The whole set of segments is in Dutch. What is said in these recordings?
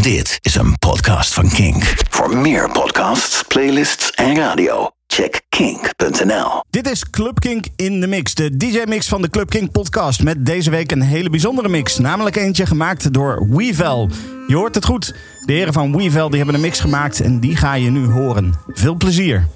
Dit is een podcast van Kink. Voor meer podcasts, playlists en radio, check kink.nl. Dit is Club Kink in de Mix, de DJ-mix van de Club Kink podcast. Met deze week een hele bijzondere mix. Namelijk eentje gemaakt door Wevel. Je hoort het goed. De heren van Wevel die hebben een mix gemaakt en die ga je nu horen. Veel plezier.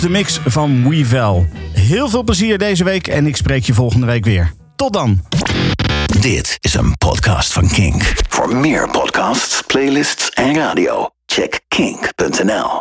De mix van Wevel. Heel veel plezier deze week en ik spreek je volgende week weer. Tot dan. Dit is een podcast van Kink. Voor meer podcasts, playlists en radio, check kink.nl.